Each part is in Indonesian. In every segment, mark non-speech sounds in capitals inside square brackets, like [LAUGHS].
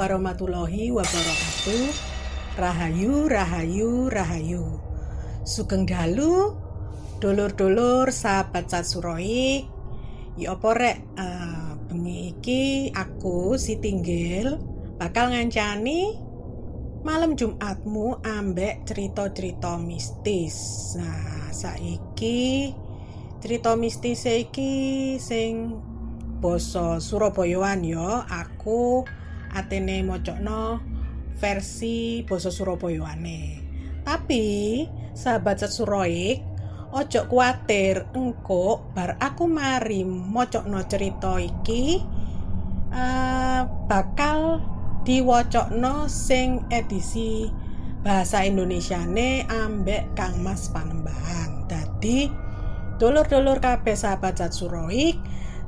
warahmatullahi wabarakatuh. Rahayu, rahayu, rahayu. Sugeng dalu, dulur-dulur sahabat Satsuroik. Ya apa rek, eh, bengi iki aku si Tinggil bakal ngancani malam Jumatmu ambek cerita-cerita mistis. Nah, saiki cerita mistis iki sing basa Surabayaan ya. Aku atene mocokno versi basa Surabayane. Tapi sahabat Setsuroik ojo kuatir engko bar aku mari mocokno cerita iki eh, bakal diwocokno sing edisi bahasa Indonesiane ambek Kang Mas Panembahan. Dadi dulur-dulur kabeh sahabat Satsuroik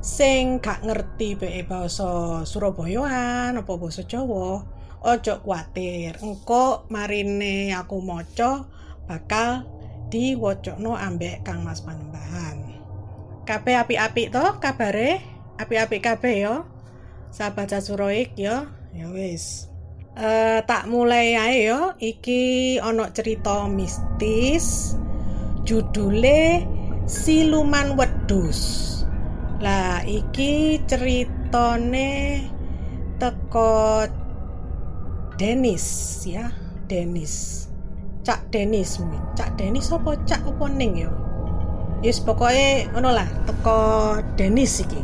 sing gak ngerti be basa Surabayaan apa basa Jawa ojo kuatir. Engko marine aku maca bakal diwocokno ambek Kang Mas Panembahan. Kabeh apik-apik to kabare? Apik-apik kabeh yo sahabat Satsuroik yo ya wis. Eh, tak mulai ae yo iki ono cerita mistis judule Siluman Wedus lah iki ceritane teko Denis ya. Denis Cak Denis mungkin. Cak Denis apa Cak apa ning yo Yes pokoknya ngono lah teko Denis iki.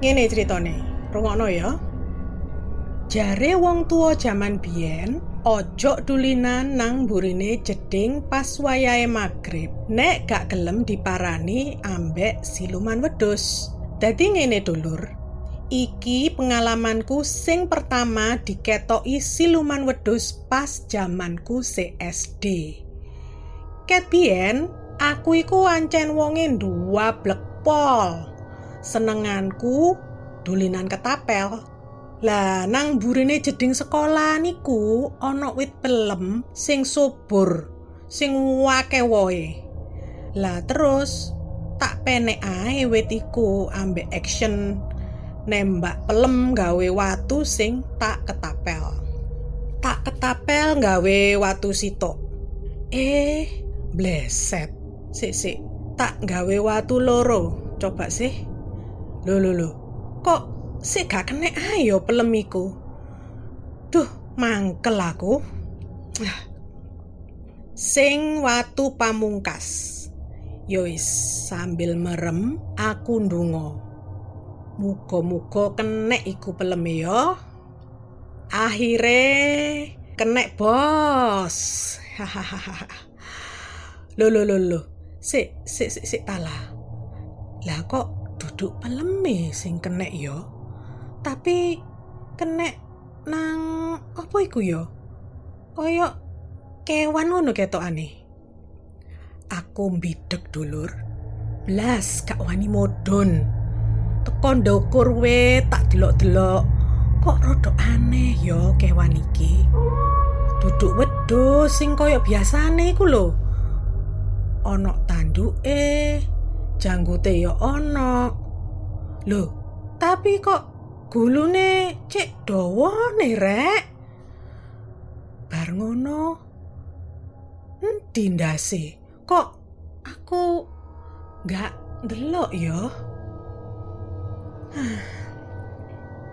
Ngene ceritane rungokno ya. Jare wong tua jaman biyen ojo dulinan nang burine jeding pas wayahe magrib nek gak gelem diparani ambek siluman wedhus. Dadi ngene dulur. Iki pengalamanku sing pertama diketoki siluman wedhus pas jamanku CSD. Ket aku iku ancen wonge dua blek pol. Senenganku dulinan ketapel. Lah nang burine jeding sekolah niku ana wit pelem sing subur, sing wake wohe. Lah terus tak penek ae wit iku ambek action nembak pelem gawe watu sing tak ketapel. Tak ketapel gawe watu sitok. Eh, bleset. Sik sik, tak gawe watu loro. Coba sih. Lho lho lho. Kok sik gak kena ayo pelemiku. Duh, mangkel aku. Sing watu pamungkas. Yois, sambil merem aku ndonga. Muga-muga kenek iku peleme ya. Akhire kenek bos. [LAUGHS] Hahaha. Lho lho lho lho. Sik sik sik sik talah. Lah kok duduk peleme sing kenek ya? Tapi kenek nang apa iku ya? Kaya kewan ngono ketokane. Aku mbideg dulur. Blas gak wani modon. Teko ndukur we tak delok-delok. Kok rada aneh ya kewan iki. Duduk wedhus sing kaya biasane iku lho. Ana tanduke, janggute ya ana. Lho, tapi kok gulune cek dawa nih rek. Bar ngono. Kok aku nggak ndelok ya? [SIGHS]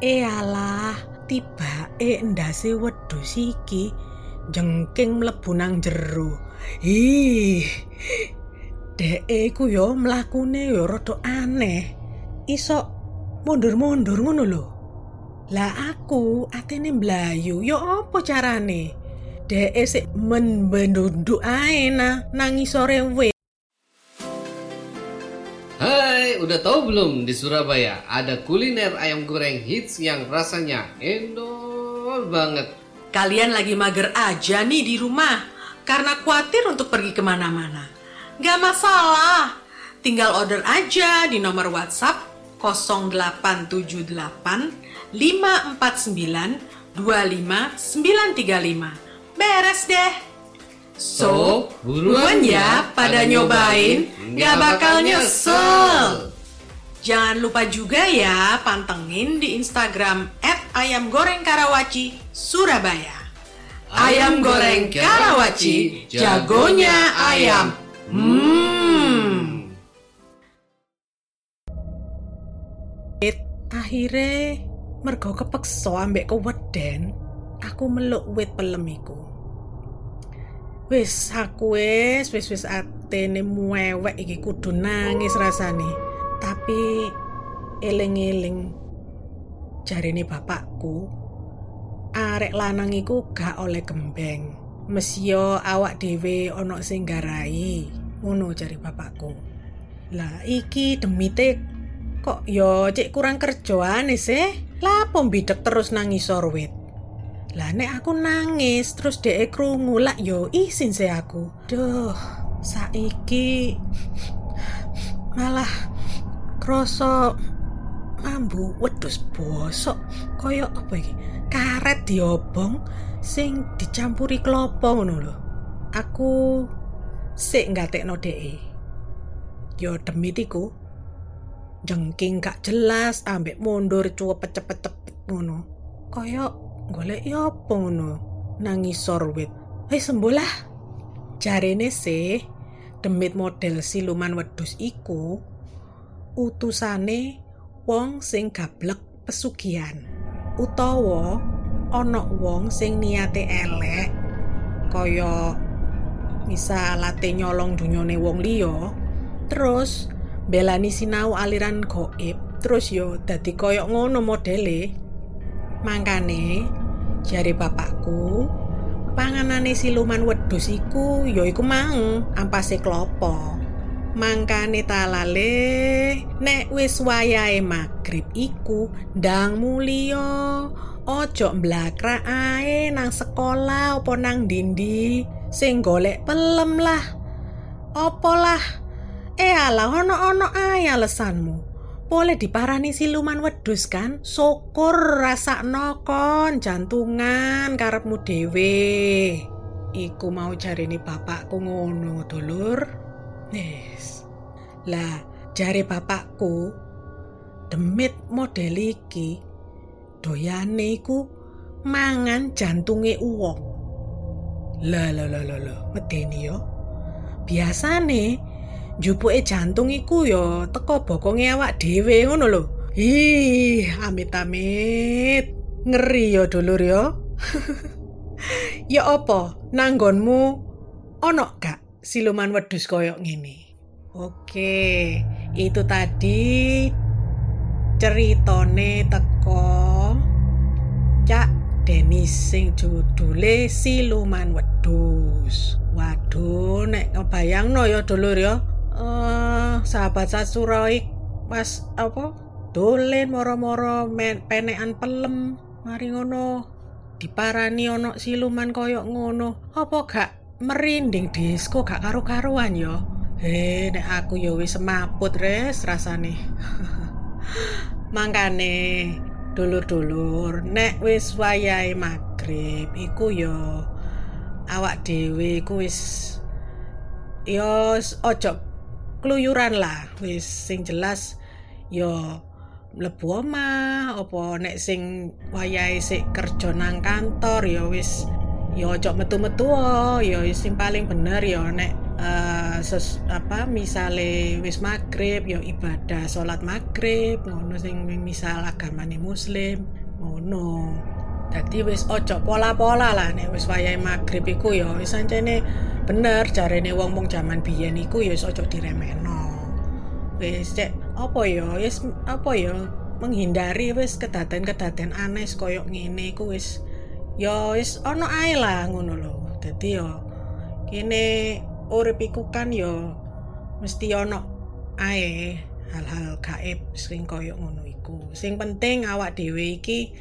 Eh alah tiba eh ndase wedhus iki jengking mlebu nang jero. Ih dek iku yo mlakune yo rada aneh. Iso mundur-mundur ngono lho. Lah aku atene mlayu, yo apa carane? Dek sik men bendunduk ae nah nang isore we. Hai, udah tahu belum di Surabaya ada kuliner ayam goreng hits yang rasanya endol banget. Kalian lagi mager aja nih di rumah karena khawatir untuk pergi ke mana-mana. Gak masalah, tinggal order aja di nomor WhatsApp 0878 549 25935. Beres deh. So, buruan ya pada nyobain, nggak bakal nyesel. Jangan lupa juga ya pantengin di Instagram ayam goreng Karawaci Surabaya. Ayam goreng Karawaci, jagonya ayam. Hmm. Akhirnya mergo kepeksa ambek keweden, aku meluk wit pelem iku. Wis aku wis wis wis atene muewek iki kudu nangis rasane. Tapi eling-eling jarine bapakku arek lanang iku gak oleh gembeng. Mesio awak dhewe ana sing garai. Ngono jari bapakku. Lah iki demite kok yo cek kurang kerjaan sih. Lapo bidek terus nangis sorwit. Lah nek aku nangis terus dhek krungu lak yo isin sih aku. Duh, saiki malah kroso mambu wedhus bosok kaya apa iki? Karet diobong sing dicampuri klopo ngono lho. Aku sik ngatekno dhek. Yo demit iku jengking gak jelas ambek mundur cuwepet cepet-cepet ngono. Kaya golek ya apa ngono? Nangis sorwit eh sembuh lah. Jarene sih demit model siluman wedus iku utusane wong sing gablek pesugihan. Utawa ana wong sing niate elek kaya misal late nyolong dunyone wong liya terus belani sinau aliran goib terus yo dadi koyok ngono modele Mangkane jari bapakku, panganane siluman wedhus iku ya iku mang ampase klopo. Mangkane talale nek wis wayahe magrib iku ndang mulya ojo mblakrak ae nang sekolah apa nang dindi sing golek pelem lah. Apa lah? Eh alah ono-ono ae alesanmu. boleh diparani siluman wedus kan? Syukur rasa nokon jantungan karepmu dewe iku mau cari nih bapakku ngono dulur. Yes. Lah jari bapakku demit model iki doyane iku mangan jantunge uwong. Lah lah lah lah medeni yo. Biasa nih jupuke jantung iku ya teko bokonge awak dhewe ngono lho. Ih, amit-amit. Ngeri ya dulur ya. [LAUGHS] ya apa? Nanggonmu ono gak siluman wedus koyok ngene? Oke, itu tadi ceritone teko Cak Denis sing judule siluman wedus. Waduh, nek ngebayangno ya dulur ya, uh, sahabat sasuroik pas apa? Dolen moro-moro penekan pelem mari ngono. Diparani ono siluman koyok ngono. Apa gak merinding disko? Gak karu-karuan yo. Eh nek aku yo wis semaput res rasane. [LAUGHS] Mangkane dulur-dulur. Nek wis wayahe magrib iku yo awak dhewe iku wis yo ojo keluyuran lah. Wis sing jelas yo mlebu omah apa nek sing wayahe sik kerja nang kantor ya wis ya ojo metu-metu ya sing paling bener ya nek uh, ses, apa misale wis maghrib ya ibadah salat maghrib ngono sing misal agamane muslim ngono dadi wis ojo pola-pola lah nek wis wayahe maghrib iku ya wis ancene bener jarene wong-wong jaman biyen iku ya aja diremehno wis cek apa ya wis apa ya menghindari wis kedaden-kedaden aneh koyo ngene iku wis ya wis ana ae lah ngono lho. Dadi ya kene urip iku kan ya mesti ana ae hal-hal gaib sing koyo ngono iku. Sing penting awak dhewe iki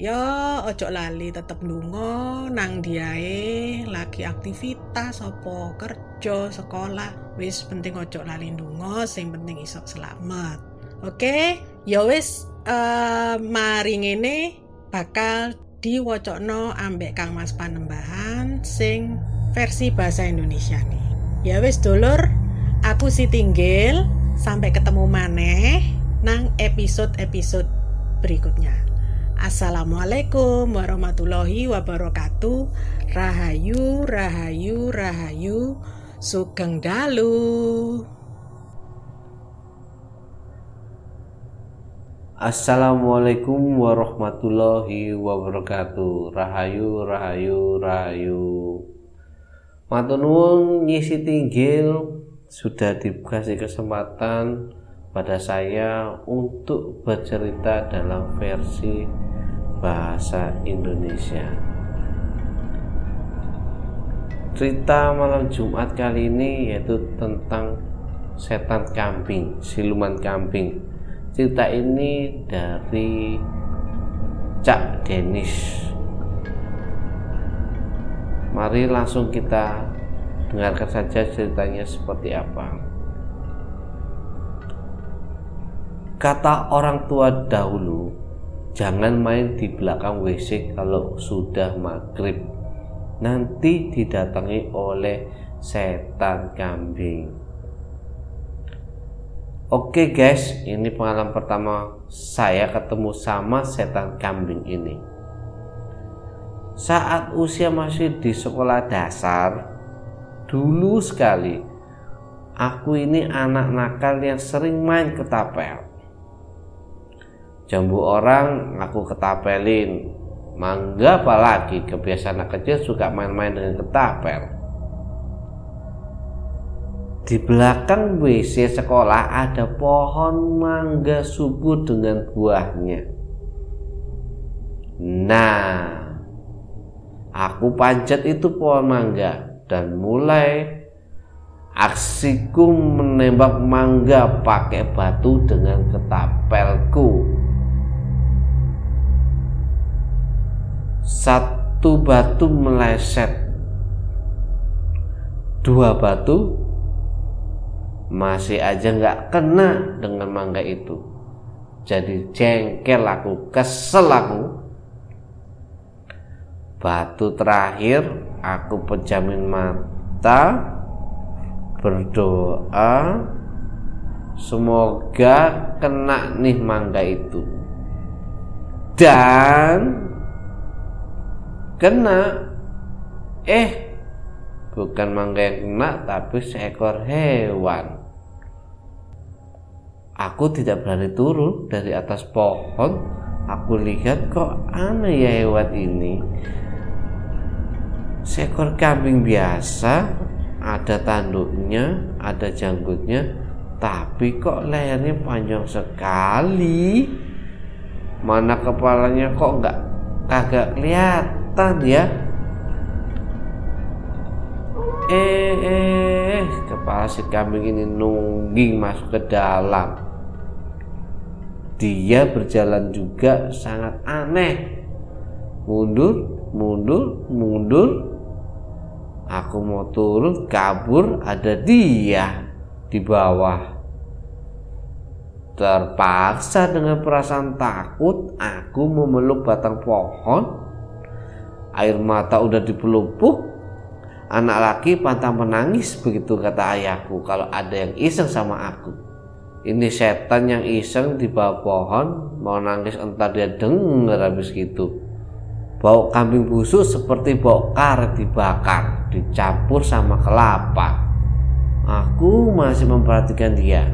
Ya ojo lali tetep lunga nang diae lagi aktivitas apa kerja sekolah wis penting ojo lali lunga sing penting iso selamat oke okay? ya wis uh, mari ngene bakal diwacana ambek Kang Mas Panembahan sing versi bahasa Indonesia nih. Ya wis dulur, aku si tinggil sampai ketemu maneh nang episode-episode berikutnya. Assalamualaikum warahmatullahi wabarakatuh. Rahayu, rahayu, rahayu. Sugeng dalu. Assalamualaikum warahmatullahi wabarakatuh. Rahayu, rahayu, rahayu. Matur nuwun ngisi tinggil sudah dikasih kesempatan pada saya untuk bercerita dalam versi bahasa Indonesia. Cerita malam Jumat kali ini yaitu tentang setan kambing, siluman kambing. Cerita ini dari Cak Denis. Mari langsung kita dengarkan saja ceritanya seperti apa. Kata orang tua dahulu, jangan main di belakang WC kalau sudah maghrib. Nanti didatangi oleh setan kambing. Oke guys, ini pengalaman pertama saya ketemu sama setan kambing ini. Saat usia masih di sekolah dasar, dulu sekali, aku ini anak nakal yang sering main ketapel jambu orang aku ketapelin. Mangga apalagi kebiasaan anak kecil suka main-main dengan ketapel. Di belakang WC sekolah ada pohon mangga subur dengan buahnya. Nah aku panjat itu pohon mangga dan mulai aksiku menembak mangga pakai batu dengan ketapelku satu batu meleset. Dua batu masih aja nggak kena dengan mangga itu. Jadi jengkel aku kesel aku. Batu terakhir aku pejamin mata berdoa semoga kena nih mangga itu. Dan kena. Eh bukan mangga yang kena tapi seekor hewan. Aku tidak berani turun dari atas pohon. Aku lihat kok aneh ya hewan ini. Seekor kambing biasa ada tanduknya ada janggutnya tapi kok lehernya panjang sekali. Mana kepalanya kok nggak kagak lihat kelihatan ya. Eh eh kepala si kambing ini nungging masuk ke dalam. Dia berjalan juga sangat aneh. Mundur mundur mundur. Aku mau turun kabur ada dia di bawah. Terpaksa dengan perasaan takut aku memeluk batang pohon air mata udah dipelupuk anak laki pantang menangis begitu kata ayahku kalau ada yang iseng sama aku. Ini setan yang iseng di bawah pohon mau nangis entar dia denger habis gitu. Bau kambing busuk seperti bau karet dibakar dicampur sama kelapa. Aku masih memperhatikan dia.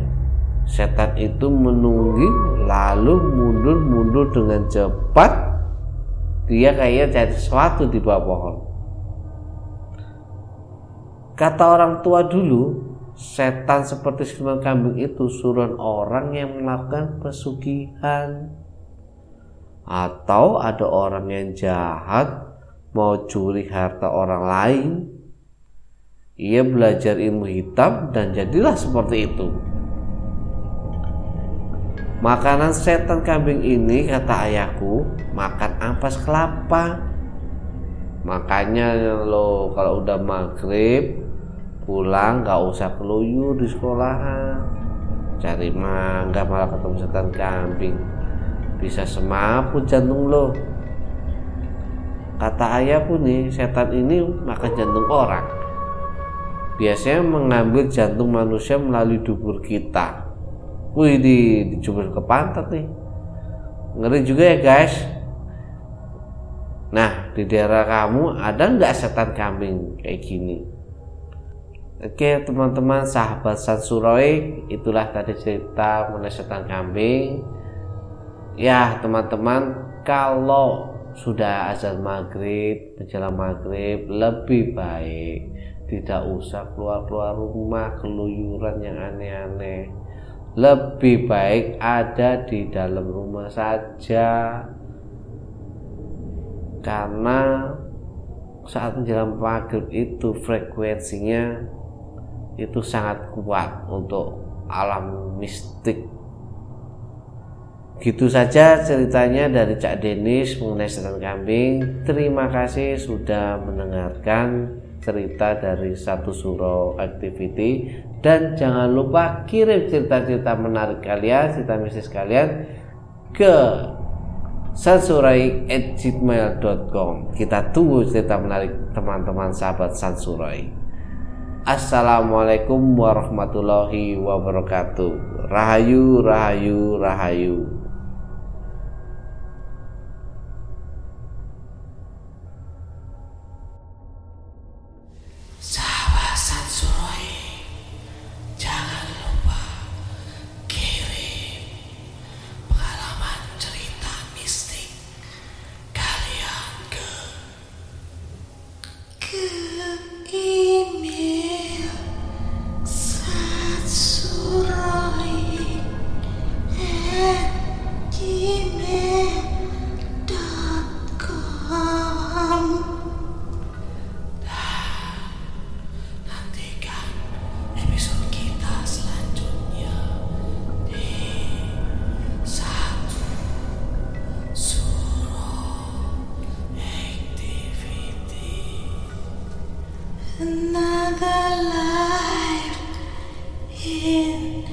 Setan itu menunggu lalu mundur-mundur dengan cepat dia kayaknya cari sesuatu di bawah pohon. Kata orang tua dulu setan seperti siluman kambing itu suruhan orang yang melakukan pesugihan. Atau ada orang yang jahat mau curi harta orang lain. Ia belajar ilmu hitam dan jadilah seperti itu Makanan setan kambing ini kata ayahku makan ampas kelapa. Makanya lo kalau udah maghrib pulang gak usah keluyur di sekolahan. Cari mangga malah ketemu setan kambing. Bisa semaput jantung lo. kata ayah pun nih setan ini makan jantung orang biasanya mengambil jantung manusia melalui dubur kita wih di dijubur ke pantat nih. Ngeri juga ya guys. Nah di daerah kamu ada nggak setan kambing kayak gini? Oke teman-teman sahabat Sansuroi itulah tadi cerita mengenai setan kambing. Ya teman-teman kalau sudah azan maghrib menjelang maghrib lebih baik tidak usah keluar-keluar rumah keluyuran yang aneh-aneh lebih baik ada di dalam rumah saja. Karena saat menjelang maghrib itu frekuensinya itu sangat kuat untuk alam mistik. Gitu saja ceritanya dari Cak Denis mengenai setan kambing. Terima kasih sudah mendengarkan cerita dari satu surau activity dan jangan lupa kirim cerita-cerita menarik kalian cerita mistis kalian ke sansurai@gmail.com kita tunggu cerita menarik teman-teman sahabat sansurai Assalamualaikum warahmatullahi wabarakatuh. Rahayu, rahayu, rahayu. Another life in